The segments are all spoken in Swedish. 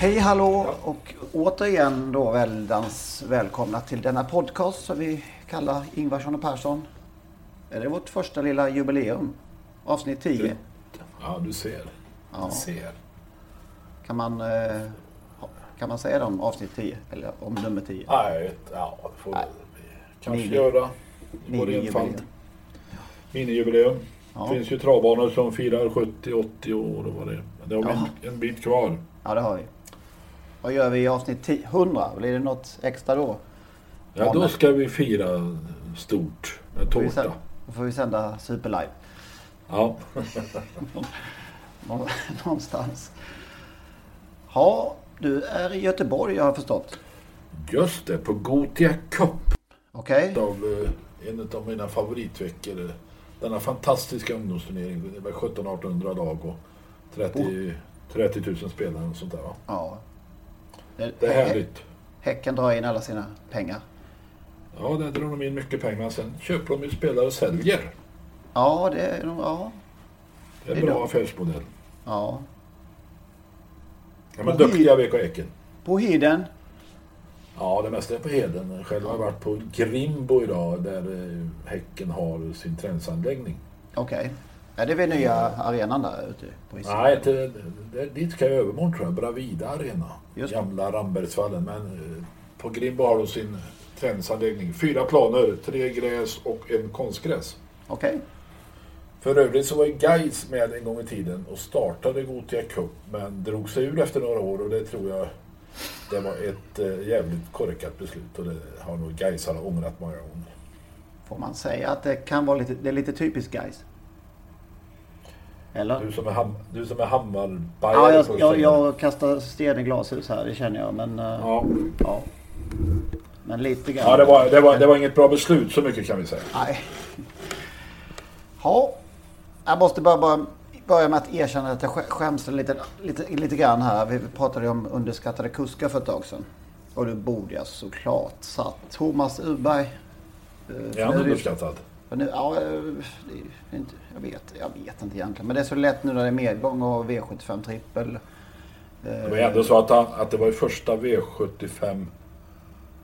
Hej hallå och återigen då väldans välkomna till denna podcast som vi kallar Ingvarsson och Persson. Är det vårt första lilla jubileum? Avsnitt 10. Ja, du ser. Ja. Du ser. Kan man, eh, kan man säga det om avsnitt 10? Eller om nummer 10? Nej, ja, det får Nej. vi kanske Mini- göra. Mini-jubileum. Minijubileum. Ja. Det finns ju travbanor som firar 70-80 år och vad det är. Men det har vi en, en bit kvar. Ja, det har vi. Vad gör vi i avsnitt 10? 100? Blir det något extra då? Ja, då ska vi fira stort med tårta. Då får vi sända superlive. Ja. Nå- Någonstans. Ja, du är i Göteborg jag har förstått. Just det, på Gothia Cup. Okej? Av, eh, en av mina favoritveckor. Denna fantastiska ungdomsturnering. Det var 1700-1800 lag och 30, 30 000 spelare och sånt där. Va? Ja. Det, Det är härligt. Häcken drar in alla sina pengar. Ja, där drar de in mycket pengar. Sen köper de ju spelare och säljer. Ja, det är. Ja. Det är en bra de. affärsmodell. ja. Ja, men duktiga VK Eken. På Heden. Ja, det mesta är på Heden. Själv har jag varit på Grimbo idag där eh, Häcken har sin träningsanläggning. Okej. Är det vid nya arenan där ute på Hisingen? Nej, till, det, dit ska jag övermorgon tror jag. Bravida Arena. Just. Gamla Rambergsvallen. Men eh, på Grimbo har de sin träningsanläggning. Fyra planer, tre gräs och en konstgräs. Okej. För övrigt så var ju Gais med en gång i tiden och startade Gothia Cup men drog sig ur efter några år och det tror jag det var ett eh, jävligt korkat beslut och det har nog Gaisarna ångrat många gånger. Får man säga att det kan vara lite, det är lite typiskt guys? Eller? Du som är, ham, du som är Hammarbajare Ja, jag, jag, jag kastar sten i glashus här, det känner jag. Men, eh, Ja. ja. Men lite grann. ja, det var, det, var, det var inget bra beslut så mycket kan vi säga. Nej. Ja. Jag måste bara, bara börja med att erkänna att jag skä- skäms lite, lite, lite grann här. Vi pratade ju om underskattade kuskar för ett tag sedan. Och då borde jag såklart satt Thomas Urberg. eh, Är han underskattad? Nu, ja, eh, inte, jag, vet, jag vet inte egentligen. Men det är så lätt nu när det är medgång och V75 trippel. Det var ändå så att, han, att det var i första V75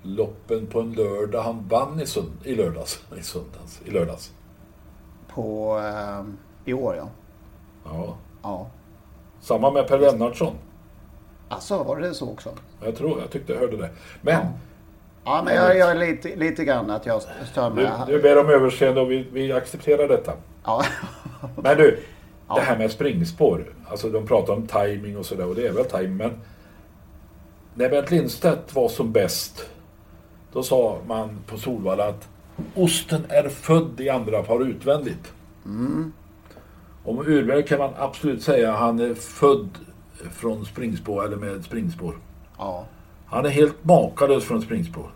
loppen på en lördag han vann i, sund, i lördags. I söndags. I lördags. På, eh, I år ja. Ja. ja. Samma med Per Lennartsson. Alltså var det så också? Jag tror, jag tyckte jag hörde det. Men Ja, men jag gör lite, lite grann att jag stör mig. du, du ber om överseende och vi, vi accepterar detta. Ja. Men du, det här med springspår. Alltså de pratar om timing och sådär och det är väl timing men när Bert Lindstedt var som bäst då sa man på Solvalla att osten är född i andra par utvändigt. Om Urberg kan man absolut säga att han är född från springspår eller med springspår. ja. Han är helt makalös från springspår.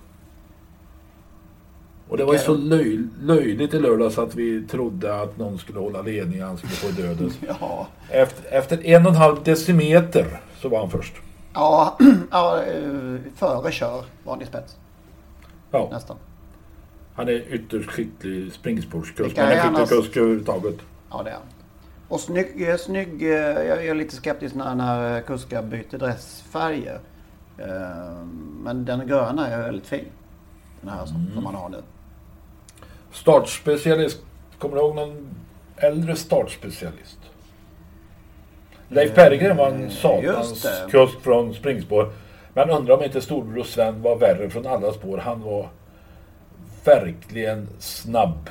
Och det var ju så löj, löjligt i lördags att vi trodde att någon skulle hålla ledningen, han skulle få döden. Ja. Efter, efter en och en halv decimeter så var han först. Ja, ja eh, före kör vanlig spets Ja, nästan. han är ytterst skicklig springspårskusk. Han är skicklig kusk överhuvudtaget. Ja, det är han. Och snygg, eh, snygg eh, jag är lite skeptisk när, när kuskar byter dressfärger. Eh, Men den gröna är väldigt fin. Den här som, som man har nu. Startspecialist. Kommer du ihåg någon äldre startspecialist? Leif Berggren var en satans Eh, just det. kusk från springspår. Men undrar om inte storbror Sven var värre från alla spår. Han var verkligen snabb.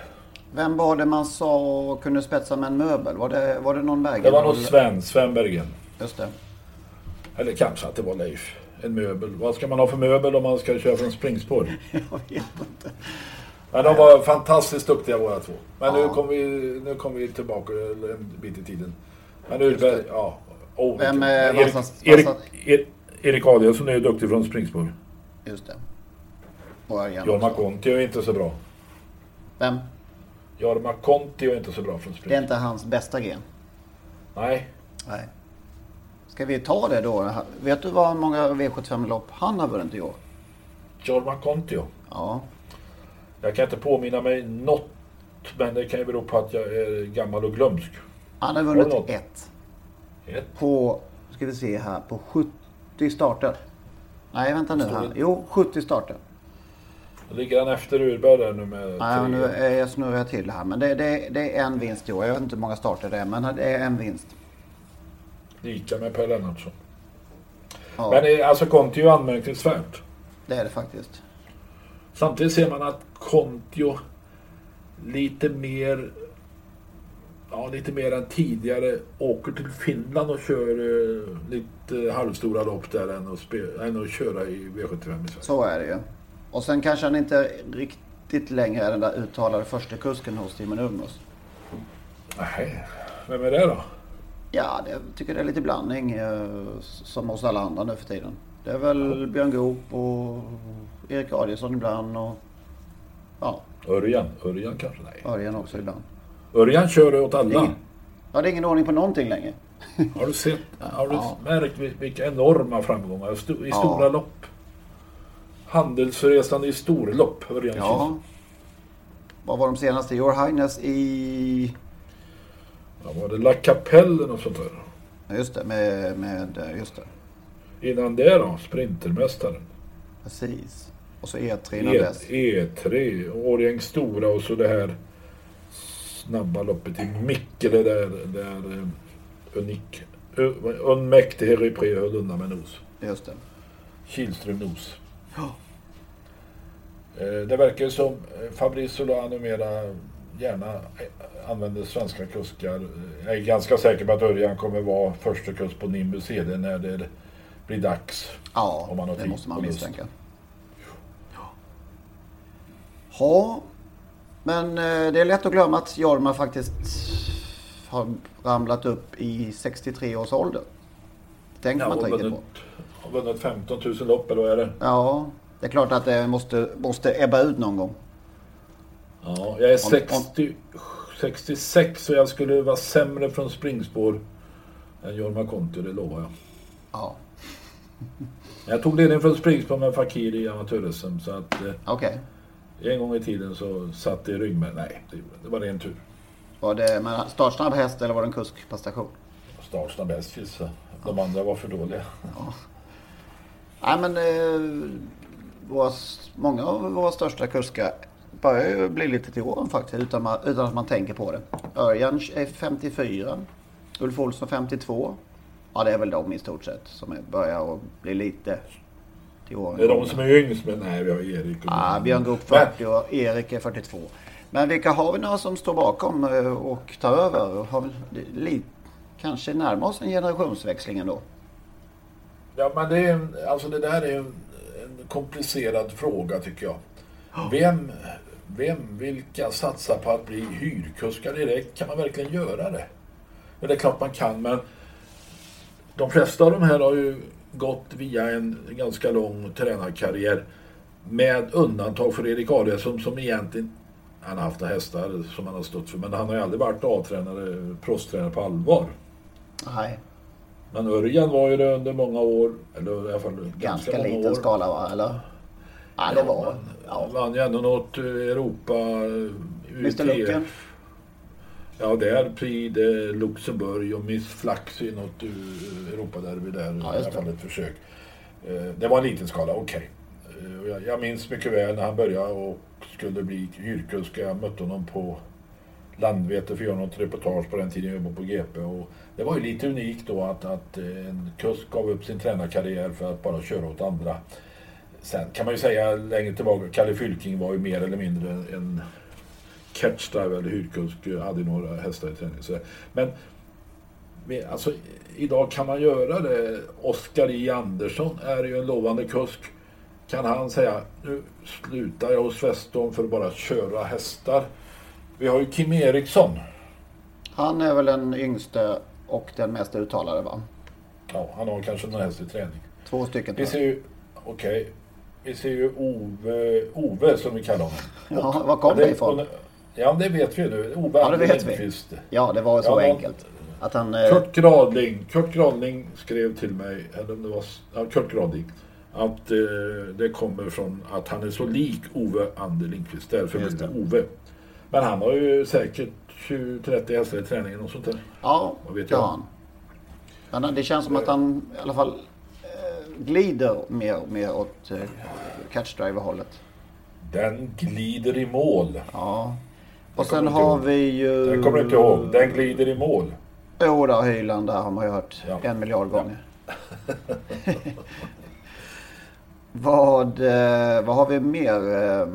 Vem var det man sa kunde spetsa med en möbel? Var det, var det någon väg? Det var nog Sven, Sven Bergen. Just det. Eller kanske att det var Leif. En möbel. Vad ska man ha för möbel om man ska köra från springspår? Jag vet inte. Men de var fantastiskt duktiga båda två. Men nu Ja. kommer vi, nu kom vi tillbaka en bit i tiden. Men Urberg, ja. Oh, Vem Men Erik, sa- Erik, sa- Erik, Erik Adielsson är ju duktig från springspår. Just det. Jorma. Conti är inte så bra. Vem? Jorma Conti är inte så bra från Det är springspår. inte hans bästa gren. Nej. Nej. Ska vi ta det då? Vet du vad många V75-lopp han har vunnit i år? Jorma Conti, ja. Ja. Jag kan inte påminna mig något. Men det kan ju bero på att jag är gammal och glömsk. Han har vunnit ett. Ett. På, ska vi se här, på 70 starter. Nej, vänta nu här. Jo, 70 starter. Ligger han efter Urberg där nu med Nej, tre. nu är jag snurrar jag till här. Men det, det, det är en vinst i år. Jag vet inte hur många starter det är, men det är en vinst. Lika med Per Lennartsson. Ja, Men eh, alltså Conti är anmärkningsvärt. det är det faktiskt. Samtidigt ser man att Kontio lite mer ja, lite mer än tidigare åker till Finland och kör eh, lite halvstora lopp där än att, spe, än att köra i V75 i Sverige. Så är det ju. Och sen kanske han inte riktigt längre är den där uttalade första kusken hos Timon Ullmos. Nej, vem är det då? Ja, det, jag tycker det är lite blandning eh, som hos alla andra nu för tiden. Det är väl Björn Goop och Erik Adielsson ibland och ja, Örjan? Örjan kanske? Nej. Örjan också ibland. Örjan kör åt alla. Ingen. Ja, det är ingen ordning på någonting längre. Har du sett, har du Ja. märkt vil- vilka enorma framgångar i Ja. stora lopp? Handelsresande i storlopp, Örjan Ja. Vad var de senaste? Your Highness i... Ja, var det La Capelle och sånt där? Ja, Just det, med, med... Just det. Innan det då, Sprintermästaren. Precis. Och så E3 innan E, dess. E3, Årjängs Stora och så det här snabba loppet i Mikkele där, där eh, Unik, Ö- Unmäktige Repré höll undan med nos. Just det. Kihlström nos. Ja. Eh, Det verkar ju som eh, Fabrice Sola numera gärna använder svenska kuskar. Jag är ganska säker på att Örjan kommer vara första kust på Nimbus CD när det blir dags. Ja, Om man har det måste man misstänka. Ja, men eh, det är lätt att glömma att Jorma faktiskt har ramlat upp i 63 års ålder. Tänker man inte riktigt på. har vunnit 15 000 lopp eller vad är det? Ja, det är klart att det måste, måste ebba ut någon gång. Ja, jag är Om- 60, 66 så jag skulle vara sämre från springspår än Jorma Kontio, det lovar jag. Ja, Jag tog ledningen från springspår med Fakir i amatör så att eh, okej. en gång i tiden så satt det i rygg med. Nej, det, det var ren tur. Var det med startsnabb häst eller var det en kuskprestation? Startsnabb häst gissa. De andra var för dåliga. Nej men eh, våra, många av våra största kuskar börjar ju bli lite till åren faktiskt utan, man, utan att man tänker på det. Örjan är 54. Ulf Olsson 52. Ja det är väl de i stort sett som börjar att bli lite till åren. Det är de som är yngst, men nej, vi har Erik. Och Ja, Björn Goop 40 och Erik är 42. Men vilka har vi några som står bakom eh, och tar över? Och Har vi li, kanske närmar oss en generationsväxling ändå? Ja, men det, är alltså det där är en, en komplicerad fråga tycker jag. Vem, vem, vilka satsar på att bli hyrkuskar direkt? Kan man verkligen göra det? Ja, det är klart man kan, men de flesta av de här har ju gått via en ganska lång tränarkarriär. Med undantag för Erik Adielsson som egentligen, han har haft hästar som han har stått för, men han har ju aldrig varit A-tränare, proffstränare på allvar. Nej, Men Örjan var ju det under många år, eller i alla fall ganska, ganska liten år. skala va? Eller? Ja, det var... Ja. vann ju ändå något eh, Europa... eh, Mr Lucken. Ja, där Prix de Luxemburg och Miss Flax i något uh, Europaderby där. Ja, I alla fall ett försök. Eh, det var en liten skala, okej. Eh, och jag, minns mycket väl när han började och skulle bli hyrkusk. Jag mötte honom på Landvetter för att göra något reportage på den tiden jag jobbade på GP. Och det var ju lite unikt då att, att eh, en kusk gav upp sin tränarkarriär för att bara köra åt andra. Sen kan man ju säga längre tillbaka, Kalle Fylking var ju mer eller mindre en catchdrive eller hyrkusk, hade några hästar i träning. Så Men alltså, idag kan man göra det. Oskar J Andersson är ju en lovande kusk. Kan han säga nu slutar jag hos Westholm för att bara köra hästar. Vi har ju Kim Eriksson. Han är väl den yngste och den mest uttalade va? Ja, han har kanske någon häst i träning. Två stycken. Vi ser ju, okej. Okay. Vi ser ju Ove, Ove som vi kallar honom. Ja, var kom det ifrån? Ja, det vet vi nu. Ove ja, det vet vi. Ja, det var så ja, enkelt. Att han, eh... Kurt Gradling. Kurt Gradling skrev till mig, eller om det var ja, Kurt Gradling. Att eh, det kommer från att han är så lik Ove Ander Lindqvist. Därför blir det Ove. Men han har ju säkert 20-30 hästar i träningen och sånt där. Ja, det har han. Men det känns som att han i alla fall eh, glider mer och mer åt eh, catchdriver-hållet. Den glider i mål. Ja. Och sen har vi ju... Den kommer du inte ihåg. Den glider i mål. Jo, där Hyland, där har man ju hört ja. en miljard gånger. vad, eh, vad har vi mer,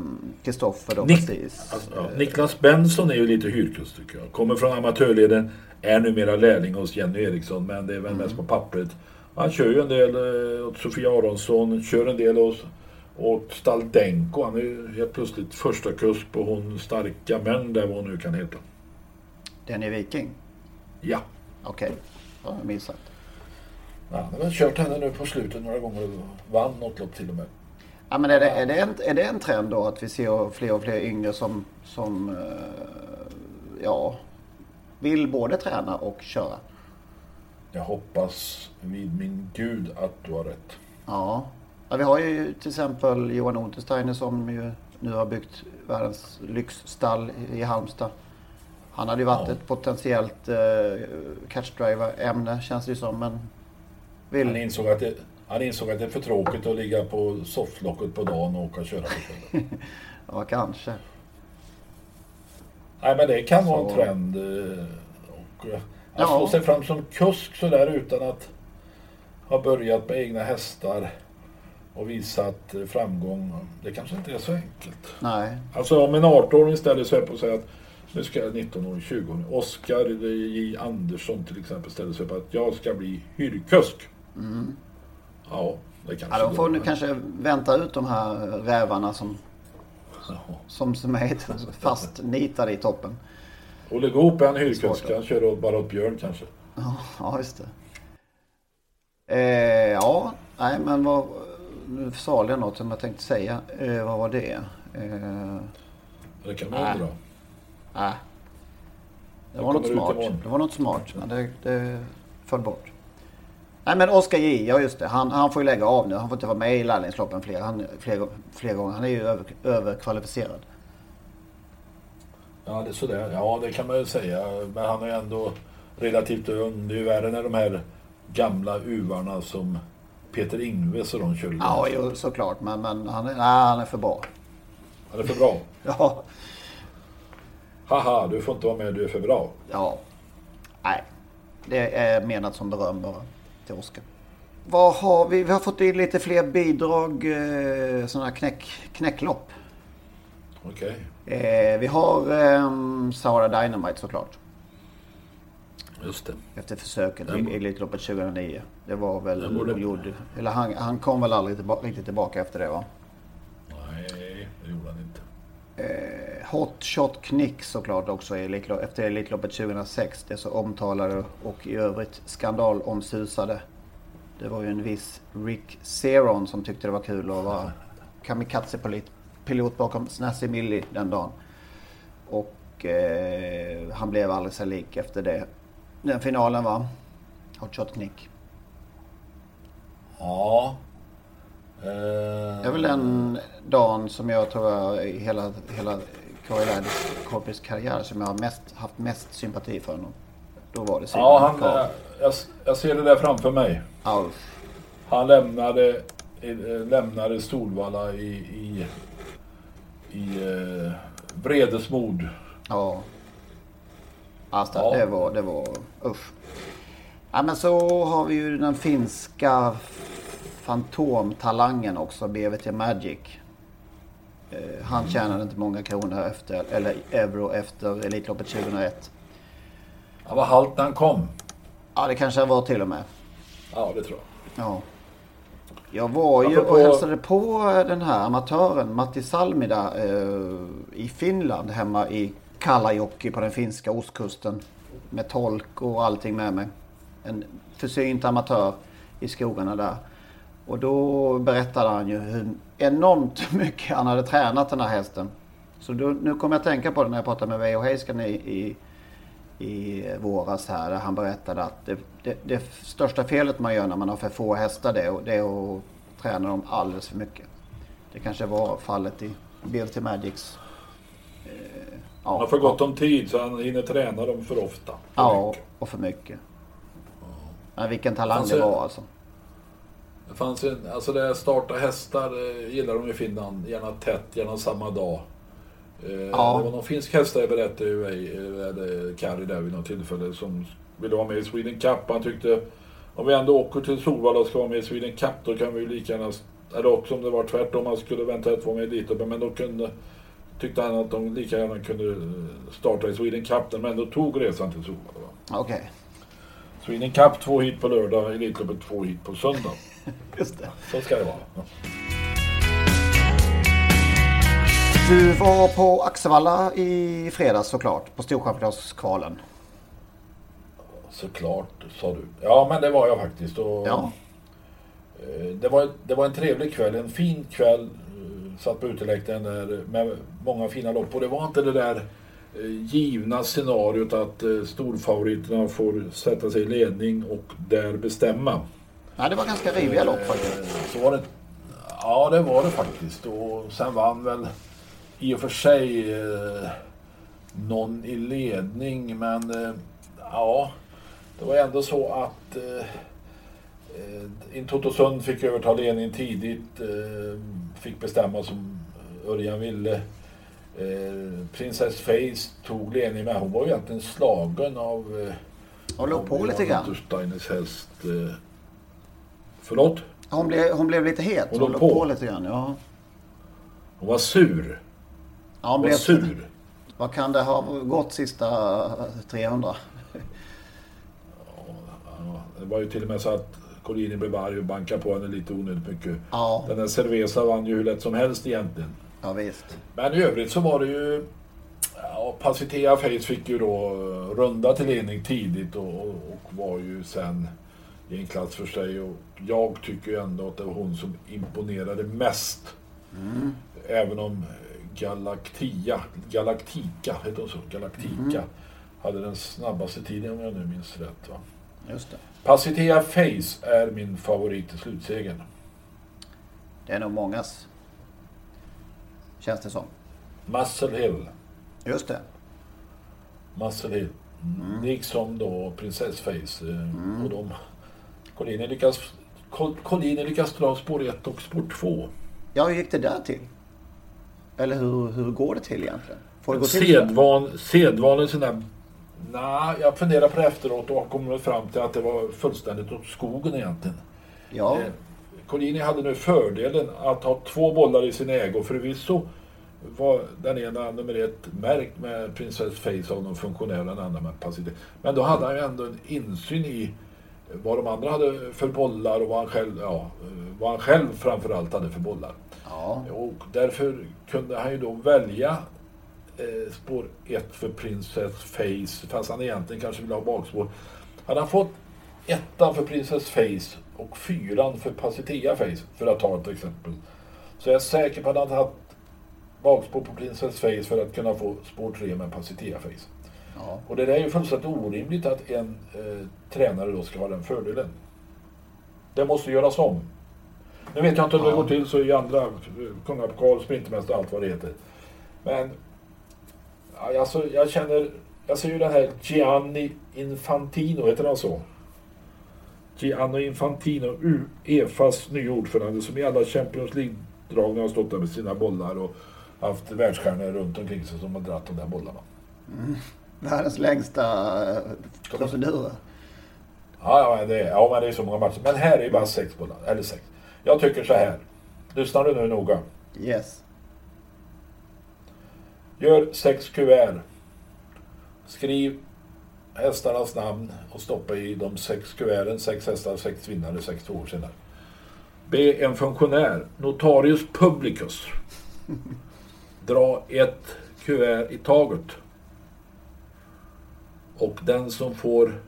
Kristoffer? Eh, Nik alltså, ja, Niklas Benson är ju lite hyrkust tycker jag. Kommer från amatörleden, är numera lärling hos Jenny Eriksson, men det är väl mm. mest på pappret. Han kör ju en del eh, åt Sofia Aronsson, kör en del åt, åt Staldenko. Han är ju helt plötsligt första kusk på hon starka män, där vad hon nu kan heta. Den är Viking? Ja. Okej, okay. har jag missat. Ja, han har kört henne nu på slutet några gånger och vann något lopp till och med. Ja, men är det, är, det en, är det en trend då att vi ser fler och fler yngre som, som uh, ja, vill både träna och köra? Jag hoppas vid min gud att du har rätt. Ja. ja vi har ju till exempel Johan Untersteiner som ju nu har byggt världens lyxstall i Halmstad. Han hade ju varit ja. ett potentiellt uh, catchdriver-ämne känns det ju som. Men vill... han, insåg att det, han insåg att det är för tråkigt att ligga på sofflocket på dagen och åka och köra på kvällen. ja, kanske. Nej, men det kan Så... vara en trend. Eh, och, eh, att ja. slå sig fram som kusk sådär utan att ha börjat med egna hästar och visat framgång. Det kanske inte är så enkelt. Nej. Alltså om en 18-åring ställer sig upp och säger att nu ska jag 19 år, 20 år. Oskar J Andersson till exempel ställer sig upp att jag ska bli hyrkusk. Mm. Ja, det kanske ja, De får nu kanske vänta ut de här rävarna som, ja. som, som är fastnitade i toppen. Olle Goop är en hyrkusk. Han kör bara åt Björn kanske. Ja, just det. Eh, ja, nej men vad... Nu sa jag något som jag tänkte säga. Eh, vad var det? Eh, det kan man undra. Nej. Det var något smart. Det var något smart, men det, det föll bort. Nej men Oskar J, ja just det. Han, han får ju lägga av nu. Han får inte vara med i lärlingsloppen fler, han, fler, fler gånger. Han är ju över, överkvalificerad. Ja, det är sådär. Ja, det kan man ju säga. Men han är ju ändå relativt ung. Det är ju värre när de här gamla uvarna som Peter Ingves och de kör. Ja, jo, såklart. Men, men han, är, nej, han är för bra. Han är för bra? ja. Haha, du får inte vara med. Du är för bra. Ja. Nej. Det är menat som beröm bara till Oskar. Vad har vi? Vi har fått in lite fler bidrag, eh, sådana knäck, knäcklopp. Okej. Okay. Eh, vi har eh, Sahara Dynamite såklart. Just det. Efter försöket i Elitloppet 2009. Det var väl borde... gjorde, eller han, han kom väl aldrig tillbaka, riktigt tillbaka efter det va? Nej, det gjorde han inte. Eh, Hot Shot Knick såklart också efter Elitloppet 2006. Det så omtalade och i övrigt skandalomsusade. Det var ju en viss Rick Zeron som tyckte det var kul att vara kamikaze-pilot bakom Snazzy Millie den dagen. Och eh, han blev sig lik efter det. Den finalen var Hot Shot Knick. Ja, det är väl den dagen som jag tror i hela, hela Corpus karriär som jag har mest, haft mest sympati för honom. Då var det Simon Ja, han, eh, jag, jag, ser det där framför mig. Ja. Han lämnade, eh, lämnade Solvalla i, i, i eh, vredesmod. Ja. Alltså, ja. Det var, det var, usch. Ja, men så har vi ju den finska fantomtalangen också, BVT Magic. Eh, han tjänade inte många kronor efter, eller euro efter Elitloppet 2001. Han var halt när han kom. Ja, det kanske han var till och med. Ja, det tror jag. Ja. Jag var ju och hälsade på den här amatören Matti Salmida eh, i Finland hemma i Kalajoki på den finska ostkusten. Med tolk och allting med mig. En försynt amatör i skogarna där. Och då berättade han ju hur enormt mycket han hade tränat den här hästen. Så då, nu kommer jag att tänka på det när jag pratade med Veijo Heiskan i, i, i våras här. Han berättade att det, det, det, största felet man gör när man har för få hästar det, det är att träna dem alldeles för mycket. Det kanske var fallet i BLT Magics. Eh, Han har för gott om tid så han hinner träna dem för ofta. För Ja, mycket. och för mycket. Men vilken talang Alltså- det var alltså. Det fanns en, alltså det starta hästar eh, gillar de i Finland. Gärna tätt, gärna samma dag. Eh, Ja. Det var någon finsk hästar berättade ju mig, Kari där vid något tillfälle som ville vara med i Sweden Cup. Han tyckte om vi ändå åker till Solvalla och ska vara med i Sweden Cup då kan vi ju lika gärna, eller också om det var tvärtom, han skulle eventuellt vara med dit. Men då kunde, tyckte han att de lika gärna kunde eh, starta i Sweden Cup de ändå tog resan till Solvalla. va. Okej, Sweden Cup två hit på lördag, Elitloppet två hit på söndag. just det. Så ska det vara. Du var på Axevalla i fredags såklart, på Storchampionskvalen. Såklart, sa du. Ja, men det var jag faktiskt. Och, Ja. eh, det, var, det var en trevlig kväll, en fin kväll. eh, Satt på uteläktaren där med många fina lopp. Och det var inte det där eh, givna scenariot att storfavoriterna får sätta sig i ledning och där bestämma. Nej, det var ganska riviga lopp faktiskt. Så var det, ja, det var det faktiskt. Och sen vann väl i och för sig eh, någon i ledning, men eh, ja, det var ändå så att eh, eh, Intotosund fick överta ledningen tidigt, eh, fick bestämma som Örjan ville. Eh, Princess Face tog ledningen, men hon var ju egentligen slagen av eh, Och låg på lite grann. Untersteiners häst. Eh, förlåt? Hon blev, hon blev lite het. Hon Hon låg på. på lite grann, ja. Hon var sur. Ja var blev sur. Vad kan det ha gått sista 300? Ja, det var ju till och med så att Collini blev arg och bankade på henne lite onödigt mycket. Ja, Den där Cerveza vann ju hur lätt som helst egentligen. ja visst. Men i övrigt så var det ju... Ja, Pacitea Face fick ju då runda till ledning tidigt och, och, och var ju sen i en klass för sig. Och jag tycker ju ändå att det var hon som imponerade mest. Även om Galactia, Galactica, heter hon så? Galactica hade den snabbaste tiden om jag nu minns rätt. Va? Just det. Pacitea Face är min favorit i slutsegern. Det är nog mångas. Känns det som. Muscle Hill. Just det. Muscle Hill. Mm. Liksom då Princess Face. eh, Och de, Collini lyckas, Col- Collini lyckas dra spår 1 och spår 2. Ja, hur gick det där till? Eller hur, hur går det till egentligen? Får det gå till? Sedvan, sedvanlig sån där... Nej, jag funderar på det efteråt och har kommit fram till att det var fullständigt åt skogen egentligen. Ja, Eh, Collini hade nu fördelen att ha två bollar i sin ägo. Förvisso var den ena nummer ett märkt med Princess Face av någon funktionär, den andra med Pacific. Men då hade han ju ändå en insyn i vad de andra hade för bollar och vad han själv, ja, vad han själv framförallt hade för bollar. ja, Och därför kunde han ju då välja eh, spår 1 för Princess Face, fast han egentligen kanske ville ha bakspår. Hade han fått ettan för Princess Face och fyran för Pacitea Face, för att ta ett exempel, så är jag säker på att han hade haft bakspår på Princess Face för att kunna få spår 3 med Pacitea Face. Ja. Och det där är ju fullständigt orimligt att en eh, tränare då ska ha den fördelen. Det måste göras om. Nu vet jag inte hur det Ja. går till så i andra eh, kungapokal, sprintermästare allt vad det heter. Men alltså, jag känner, jag ser ju den här Gianni Infantino, heter han så? Gianni Infantino, Uefas nya ordförande som i alla Champions League-dragningar har stått där med sina bollar och haft världsstjärnor runt omkring sig som har dragit de där bollarna. Världens längsta eh, procedur. Ja, ja, det är, ja, men det är så många matcher. Men här är ju bara sex bollar. Eller sex. Jag tycker så här. Lyssnar du nu noga? Yes. Gör sex kuvert. Skriv hästarnas namn och stoppa i de sex kuverten. Sex hästar, sex vinnare, sex två år senare. Be en funktionär, notarius publicus, dra ett kuvert i taget. Och den som får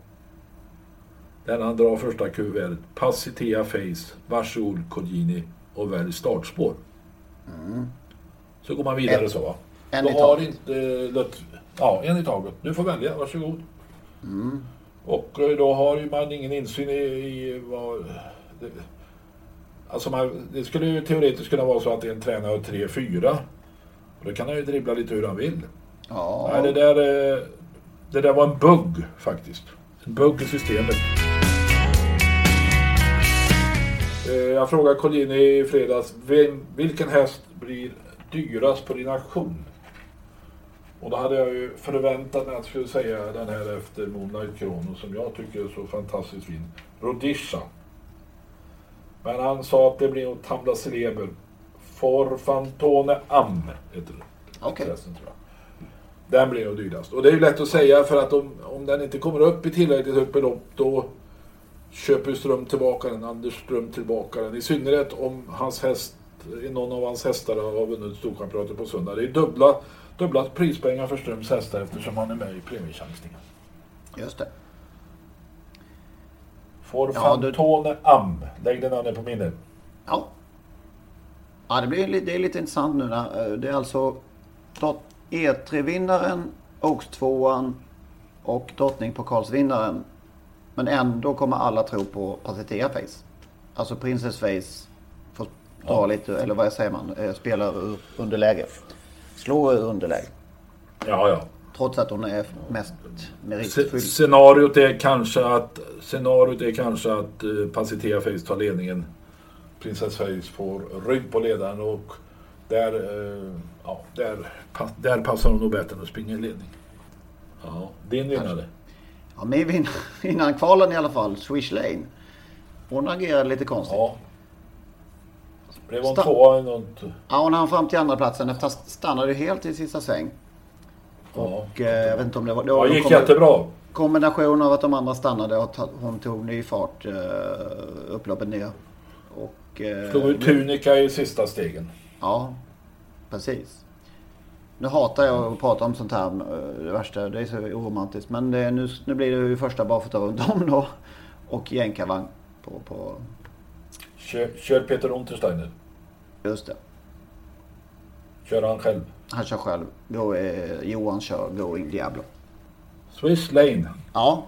den han drar första kuvertet, Passitea Face, varsågod Cogini och välj startspår. Mm. Så går man vidare En- så va. en Då i har taget. inte Lött... Ja, en i taget. Du får välja, varsågod. Och eh, då har ju man ingen insyn i, i vad... Det, alltså man, det skulle ju teoretiskt kunna vara så att en tränare har tre, fyra. Och då kan han ju dribbla lite hur han vill. Ja, Nej, det där, eh, det där var en bugg faktiskt. En bugg i systemet. Eh, Jag frågade Collini i fredags, vem, vilken häst blir dyrast på din auktion? Och då hade jag ju förväntat mig att jag skulle säga den här efter Moonlight Kronos som jag tycker är så fantastiskt fin. Rodisha. Men han sa att det blir nog Tambla Celeber. Forfantone Am heter det. Okej. Jag. Den blir nog dyrast. Och det är ju lätt att säga för att om, om den inte kommer upp i tillräckligt högt belopp då köper Ström tillbaka den, Anders Ström tillbaka den. I synnerhet om hans häst, någon av hans hästar har vunnit Storchampionatet på söndag. Det är dubbla, dubbla prispengar för Ströms hästar eftersom han är med i premiechansningen. just det. Får Ja, du- Fantone Am. Lägg den namnet på minnet. Ja. Ja, det, blir, li- det är lite intressant nu. Eh, det är alltså E3-vinnaren, Oaks-tvåan och drottningpokalsvinnaren. Men ändå kommer alla tro på Pacitea Face. Alltså Princess Face får dra Ja. lite, eller vad säger man, eh, spelar ur underläge. Slå ur underläge. Ja, ja. Trots att hon är mest meritfylld. Scenariot är kanske att Scenariot är kanske att uh, Pacitea Face tar ledningen. Princess Face får rygg på ledaren och där, eh, ja, där, där passar hon nog bättre än att springa i ledning. Ja, din vinnare. Ja, min vin- vinnarkvalen i alla fall, Swish Lane. Hon agerade lite konstigt. Ja. Blev hon tvåa i något? Ja, hon hann fram till andra platsen efter att stannade helt i sista sväng. Ja. Och eh, jag vet inte om det var... Det Ja, var en gick kombi- jättebra. kombination av att de andra stannade och hon tog ny fart eh, upploppet ner. Och... Eh, Slog ut Tunika i sista stegen. Ja, precis. Nu hatar jag att prata om sånt här. eh, Det värsta, det är så oromantiskt. Men det, är nu, nu blir det ju första barfota runt om då. Och jänkarvagn på, på... Kör, kör Peter Untersteiner. Just det. Kör han själv. Han kör själv. Go, eh, Johan kör Going Diablo. Swiss Lane. Ja.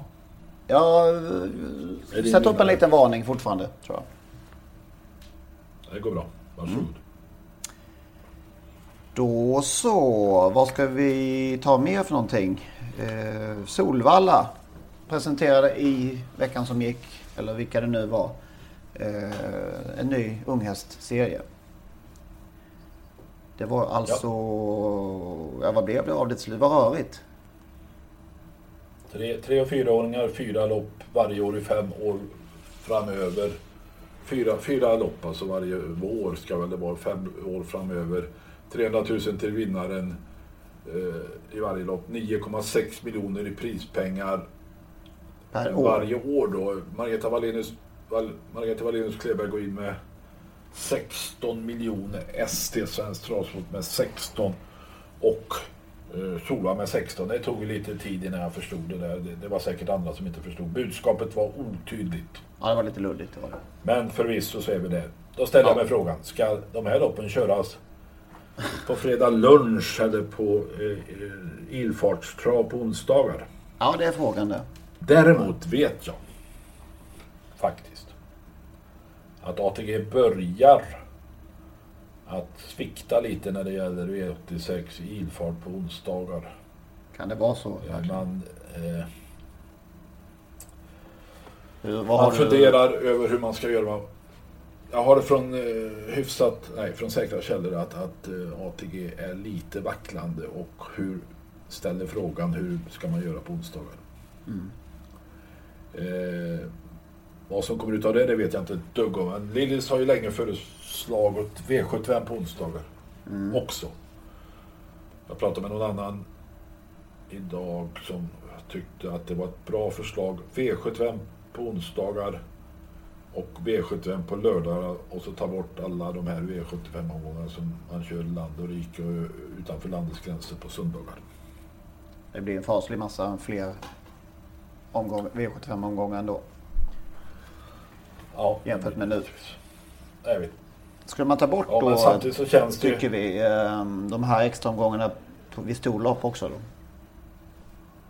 Jag Är sätter upp en liten varning fortfarande, tror jag. Det går bra. Varsågod. Då så, vad ska vi ta mer för någonting? Eh, Solvalla presenterade i veckan som gick, eller vilka det nu var, eh, en ny unghästserie. Det var alltså, ja. vad blev det av det till var Vad rörigt. Tre, tre och fyraåringar, fyra lopp varje år i fem år framöver. Fyra, fyra lopp alltså varje år ska väl det vara, fem år framöver. 300 000 till vinnaren eh, i varje lopp. 9,6 miljoner i prispengar Per år. varje år då. Margareta Wallenius, Val, Margareta Wallenius Kleberg går in med 16 miljoner. ST, Svenskt Travsport med 16. Och eh, Solva med 16. Det tog lite tid innan jag förstod det där. Det, det var säkert andra som inte förstod. Budskapet var otydligt. Ja, det var lite luddigt. Det var det. Men förvisso så är vi där. Då ställer jag mig frågan. Ska de här loppen köras på fredag lunch eller på eh, eh, ilfartstrav på onsdagar? Ja, det är frågan det. Däremot vet jag faktiskt att ATG börjar att svikta lite när det gäller V86 i ilfart på onsdagar. Kan det vara så? Man, eh, Hur, man funderar över hur man ska göra. Jag har det från eh, hyfsat, nej från säkra källor att, att eh, ATG är lite vacklande och hur ställer frågan hur ska man göra på onsdagar. Eh, vad som kommer ut av det, det vet jag inte ett dugg om. Men Lillis har ju länge föreslagit V75 på onsdagar också. Jag pratade med någon annan idag som tyckte att det var ett bra förslag. V75 på onsdagar och V75 på lördagar och så ta bort alla de här V75-omgångarna som man kör land och rike och utanför landets gränser på söndagar. Det blir en faslig massa fler omgång, V75-omgångar ändå. Ja, Jämfört med nu. Jag vet. Skulle man ta bort Ja, då, samtidigt så känns det tycker vi, ehm, de här extra omgångarna vid storlopp också då?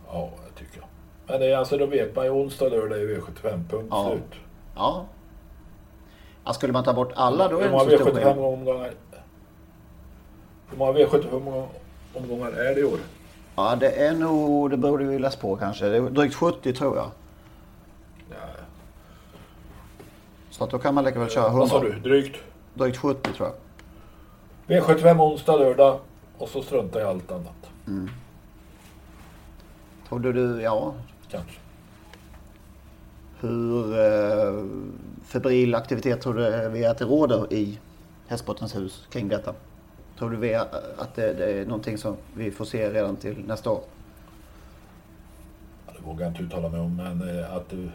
Ja, det tycker jag. Men det är alltså, då vet man ju onsdag, lördag är V75, punkt Ja. slut. Ja. ja. Skulle man ta bort alla då är det inte så stor V75 skillnad. omgångar Hur många V75 omgångar är det i år? Ja, det är nog, det borde vi läsa på kanske. Det är drygt 70 tror jag. Ja, Så att då kan man lika väl köra vad sa 100. du? Drygt? Drygt 70 tror jag. V75 onsdag, lördag och så strunta i allt annat. Trodde du, ja, Kanske. Hur eh, febril aktivitet tror du vi att det råder i Hästsportens hus kring detta? Tror du vi att det, det är någonting som vi får se redan till nästa år? Det vågar jag inte uttala mig om, men eh, att det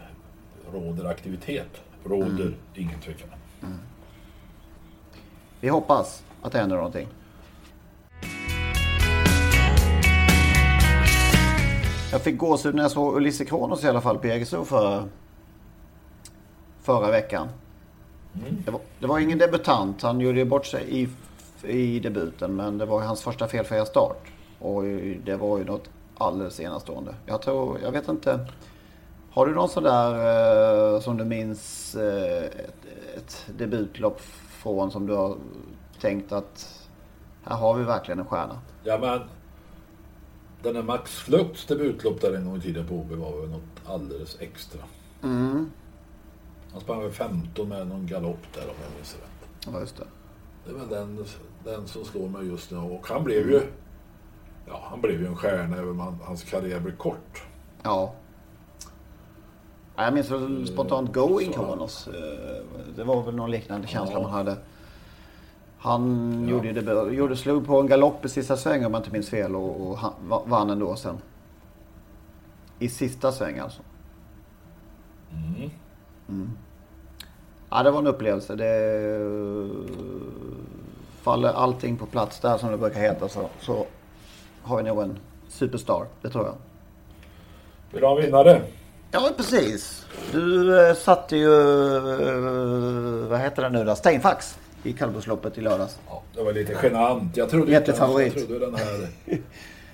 råder aktivitet råder ingen tvekan om. Vi hoppas att det händer någonting. Jag fick gåshud när jag såg Ulisse Kronos i alla fall på Jägersro förra, förra veckan. Det, var, det var ingen debutant. Han gjorde ju bort sig i, i debuten. Men det var hans första felfria start. Och det var ju något alldeles enastående. Jag tror, jag vet inte. Har du någon sån där eh, som du minns eh, ett, ett debutlopp från som du har tänkt att här har vi verkligen en stjärna? Ja, men den här Max Flukts debutlopp där en gång i tiden på OB var väl något alldeles extra. Han sprang väl 15 med någon galopp där om jag minns rätt. Ja, just det. Det väl den, den som slår mig just nu. Och han blev ju... Ja, han blev ju en stjärna även om han, hans karriär blev kort. Ja. Ja, Jag minns väl spontant Going Kronos. Eh, Det var väl någon liknande känsla Ja. man hade. Han Ja. gjorde, debut, gjorde slog på en galopp i sista svängen om jag inte minns fel och, och han, va- vann ändå sen. I sista sväng alltså. Mm. Ja, det var en upplevelse. Det faller allting på plats där som det brukar heta så, så har vi nog en superstar. Det tror jag. Vill du ha en vinnare? Ja, precis. Du eh, satte ju, eh, vad heter det nu då, Steinfax i kallblodsloppet i lördags. Ja, det var lite genant. Jag trodde Jättefavorit. Jag trodde den här...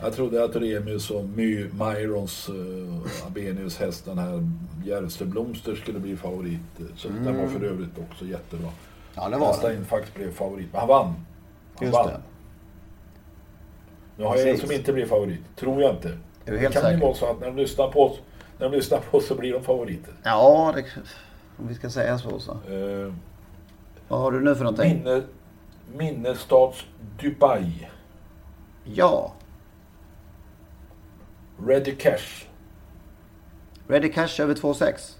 Jag trodde att Remius och My, Myrons uh, Abenius häst, den här Järvsöblomster skulle bli favorit. Så den var för övrigt också jättebra. Mm. Ja, det var den. Steinfax blev favorit, men han vann. Han Just vann. det. Nu har jag en som inte blir favorit. Tror jag inte. Är du helt det kan ju säker? vara så att när de lyssnar på oss, när de lyssnar på oss så blir de favoriter. Ja, det, om vi ska säga så så. Uh, Vad har du nu för någonting? minne, Minnestads Dubai. Ja, Ready Cash. Ready Cash över 2,6.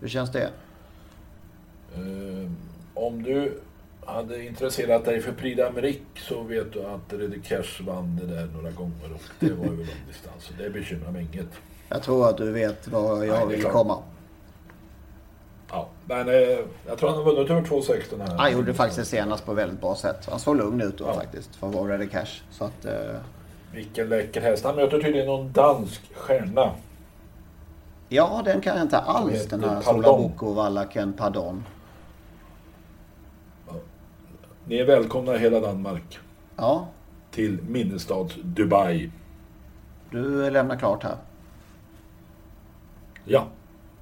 Hur känns det? Eh, om du hade intresserat dig för Prix d'Amérique så vet du att Ready Cash vann det där några gånger och det var över lång distans. Så det bekymrar mig inget. Jag tror att du vet var jag Nej, vill klart. komma. Ja, men eh, jag tror han har vunnit över 2,6 den här. Han gjorde det faktiskt senast på väldigt bra sätt. Han såg lugn ut då Ja. faktiskt för att vara Ready Cash. Så att, eh, Vilken läcker häst. Han möter tydligen någon dansk stjärna. ja, den kan jag inte alls den här. Solaboko Vallaken Pardon. Ni är välkomna i hela Danmark Ja, till Minnestads Dubai. du lämnar klart här. Ja,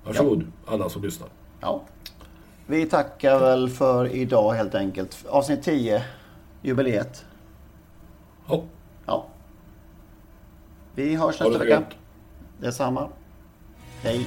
varsågod alla som lyssnar. Ja. Vi tackar väl för idag helt enkelt. Avsnitt 10, jubileet. Ja, Ja. Vi hörs nästa det vecka. Detsamma. Hej.